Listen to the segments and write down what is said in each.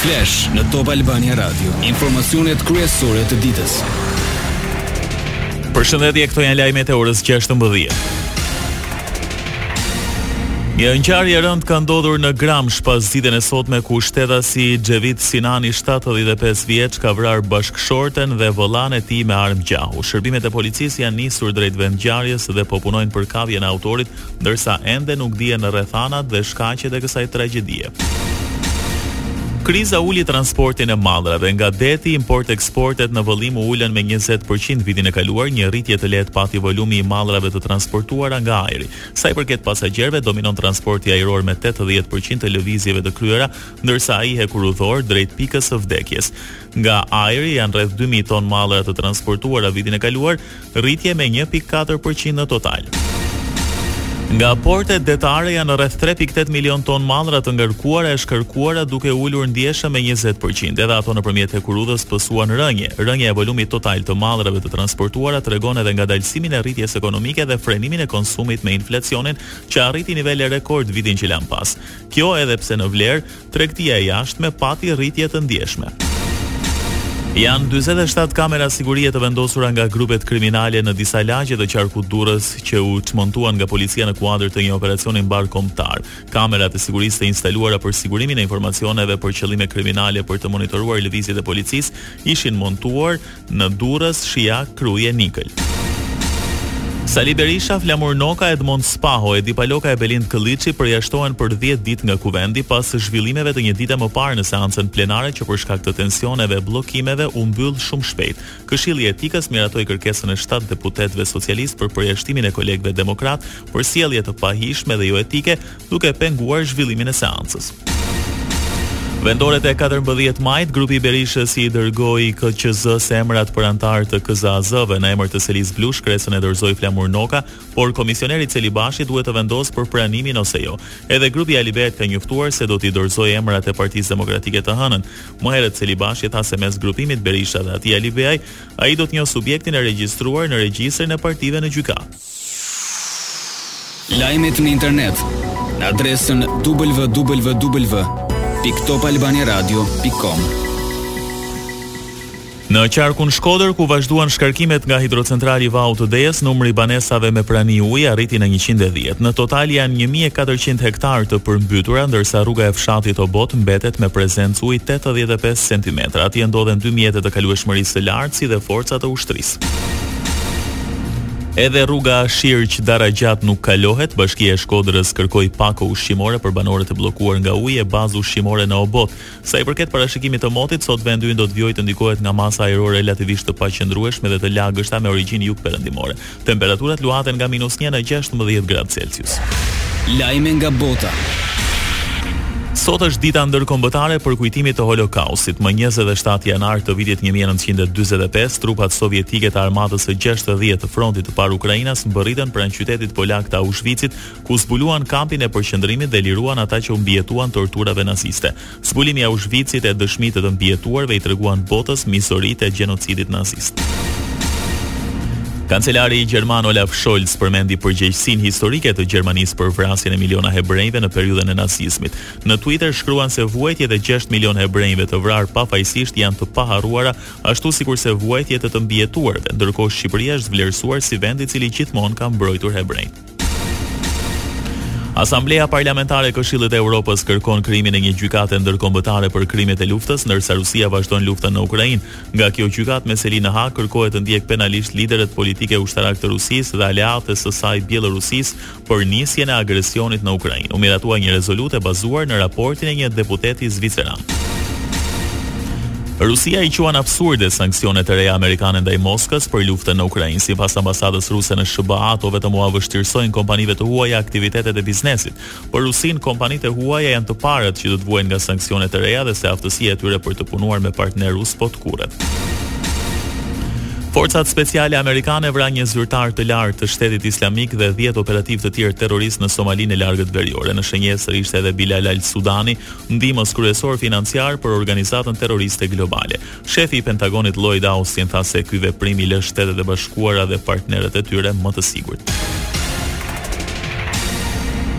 Flash në Top Albania Radio, informacionet kryesore të ditës. Përshëndetje, këto janë lajmet e orës 16. Një ngjarje e rëndë ka ndodhur në Gramsh pasditen e sotme ku shtetasi Xhevit Sinani 75 vjeç ka vrarë bashkëshorten dhe vëllanë e tij me armë gjahu. Shërbimet e policisë janë nisur drejt vendngjarjes dhe po punojnë për kapjen e autorit, ndërsa ende nuk dihen rrethanat dhe shkaqet e kësaj tragjedie. Kriza uli transportin e mallrave nga deti, import-eksportet në vëllim u ulën me njëzet për qind vitin e kaluar, një rritje të lehtë pati volumi i mallrave të transportuara nga ajri. Sa i përket pasagjerëve, dominon transporti ajror me tetëdhjetë për qind të lëvizjeve të kryera, ndërsa ai hekurudhor drejt pikës së vdekjes. Nga ajri janë rreth dy mijë ton mallra të transportuara vitin e kaluar, rritje me një pikë katër për qind në total. Nga portet detare janë rreth 3.8 milion ton mallra të ngarkuara e shkarkuara duke ulur ndjeshëm me 20%. Edhe ato nëpërmjet hekurudhës pësuan rënje. Rënja e volumit total të mallrave të transportuara tregon edhe ngadalësimin e rritjes ekonomike dhe frenimin e konsumit me inflacionin që arriti nivele rekord vitin që lamë pas. Kjo edhe pse në vlerë Tregtia e jashtme pati rritje të ndjeshme. Janë dyzet e shtatë kamera sigurie të vendosura nga grupet kriminale në disa lagje të qarkut Durrës që u çmontuan nga policia në kuadër të një operacioni mbarëkombëtar. Kamerat e sigurisë të instaluara për sigurimin e informacioneve për qëllime kriminale për të monitoruar lëvizjet e policisë ishin montuar Në Durrës, Shijak, Krujë e Nikël. Sali Berisha, Flamur Noka, Edmond Spaho, Edi Paloka e Belind Këlliçi përjashtohen për 10 ditë nga Kuvendi pas zhvillimeve të një dite më parë në seancën plenare që për shkak të tensioneve e bllokimeve u mbyll shumë shpejt. Këshilli i Etikës miratoi kërkesën e 7 deputetëve socialistë për përjashtimin e kolegëve demokratë për sjellje të pahijshme dhe joetike, duke penguar zhvillimin e seancës. Vendoret e 14 majit, grupi i Berishës i dërgoi KQZ-së emrat për anëtarë të KZAZ-ve në emër të selisë blu, shkresën e dorëzoi Flamur Noka, por komisioneri Celibashi duhet të vendosë për pranimin ose jo. Edhe grupi i Alibeajt ka njoftuar se do t'i dorëzojë emrat e Partisë Demokratike të hënën. Më herët Celibashi tha se mes grupimit Berisha dhe atij Alibeaj, ai do të njohë subjektin e regjistruar në regjistrin e partive në gjykatë. Lajmet në internet në adresën www.topalbaniaradio.com. Në qarkun Shkodër, ku vazhduan shkarkimet nga hidrocentrali i Vaut të Dejës, numri i banesave me prani uji arriti në 110. Në total janë 1400 hektarë të përmbytura, ndërsa rruga e fshatit Obot mbetet me prezencë uji 85 cm. Atje ndodhen dy mjete të kalueshmërisë së lartë si dhe forca të ushtrisë. Edhe rruga Shirq Daragjat nuk kalohet, Bashkia e Shkodrës kërkoi pako ushqimore për banorët e bllokuar nga uji e bazë ushqimore në Obot. Sa i përket parashikimit të motit, sot vendi ynë do të vijojë të ndikohet nga masa ajrore relativisht të paqëndrueshme dhe të lagështa me origjinë jugperëndimore. Temperaturat luhaten nga minus një në gjashtëmbëdhjetë gradë Celsius. Lajme nga bota. Sot është Dita Ndërkombëtare e Përkujtimit të Holokaustit. Më njëzet e shtatë janar të vitit një mijë e nëntëqind e dyzet e pesë, trupat sovjetike të Armatës së gjashtëdhjetë të Frontit të Parë Ukrainas mbërritën pranë qytetit polak të Aushvicit, ku zbuluan kampin e përqendrimit dhe liruan ata që u mbijetuan torturave naziste. Zbulimi i Aushvicit e dëshmitë e të mbijetuarve i treguan botës mizoritë e gjenocidit nazist. Kancelari gjerman Olaf Scholz përmendi përgjegjësinë historike të Gjermanisë për vrasjen e miliona hebrenjve në periudhën e nazizmit. Në Twitter shkruan se vuajtjet e gjashtë milionë hebrenjve të vrarë pafajësisht janë të paharruara, ashtu sikurse vuajtjet e të mbijetuarve, ndërkohë Shqipëria është vlerësuar si vend i cili gjithmonë ka mbrojtur hebrenjtë. Asamblea Parlamentare e Këshillit të Evropës kërkon krijimin e një gjykate ndërkombëtare për krimet e luftës, ndërsa Rusia vazhdon luftën në Ukrainë. Nga kjo gjykatë me seli në Hagë kërkohet të ndjekë penalisht liderët politikë e ushtarakë të Rusisë dhe aleates së saj Bjellorusisë për nisjen e agresionit në Ukrainë. U miratua një rezolutë e bazuar në raportin e një deputeti zviceran. Rusia i quan absurde sanksionet e reja amerikane ndaj Moskës për luftën në Ukrainë. Sipas ambasadës ruse në SHBA, ato vetëm ua vështirësojnë kompanive të huaja aktivitetet e biznesit. Për Rusinë, kompanitë e huaja janë të parët që do të vuajnë nga sanksionet e reja dhe se aftësia e tyre për të punuar me partnerë rusë po tkurret. Forcat speciale amerikane vranë një zyrtar të lartë të shtetit islamik dhe 10 operativë të tjerë terroristë në Somalinë e largët veriore. Në shënjestër ishte edhe Bilal al-Sudani, ndihmës kryesor financiar për organizatën terroriste globale. Shefi i Pentagonit Lloyd Austin tha se ky veprim i lë Shtetet e Bashkuara dhe partnerët e tyre më të sigurt.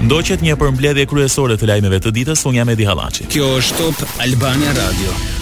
Ndoqët një përmbledhje kryesore të lajmeve të ditës, unë jam Edi Hallaçi. Kjo është Top Albania Radio.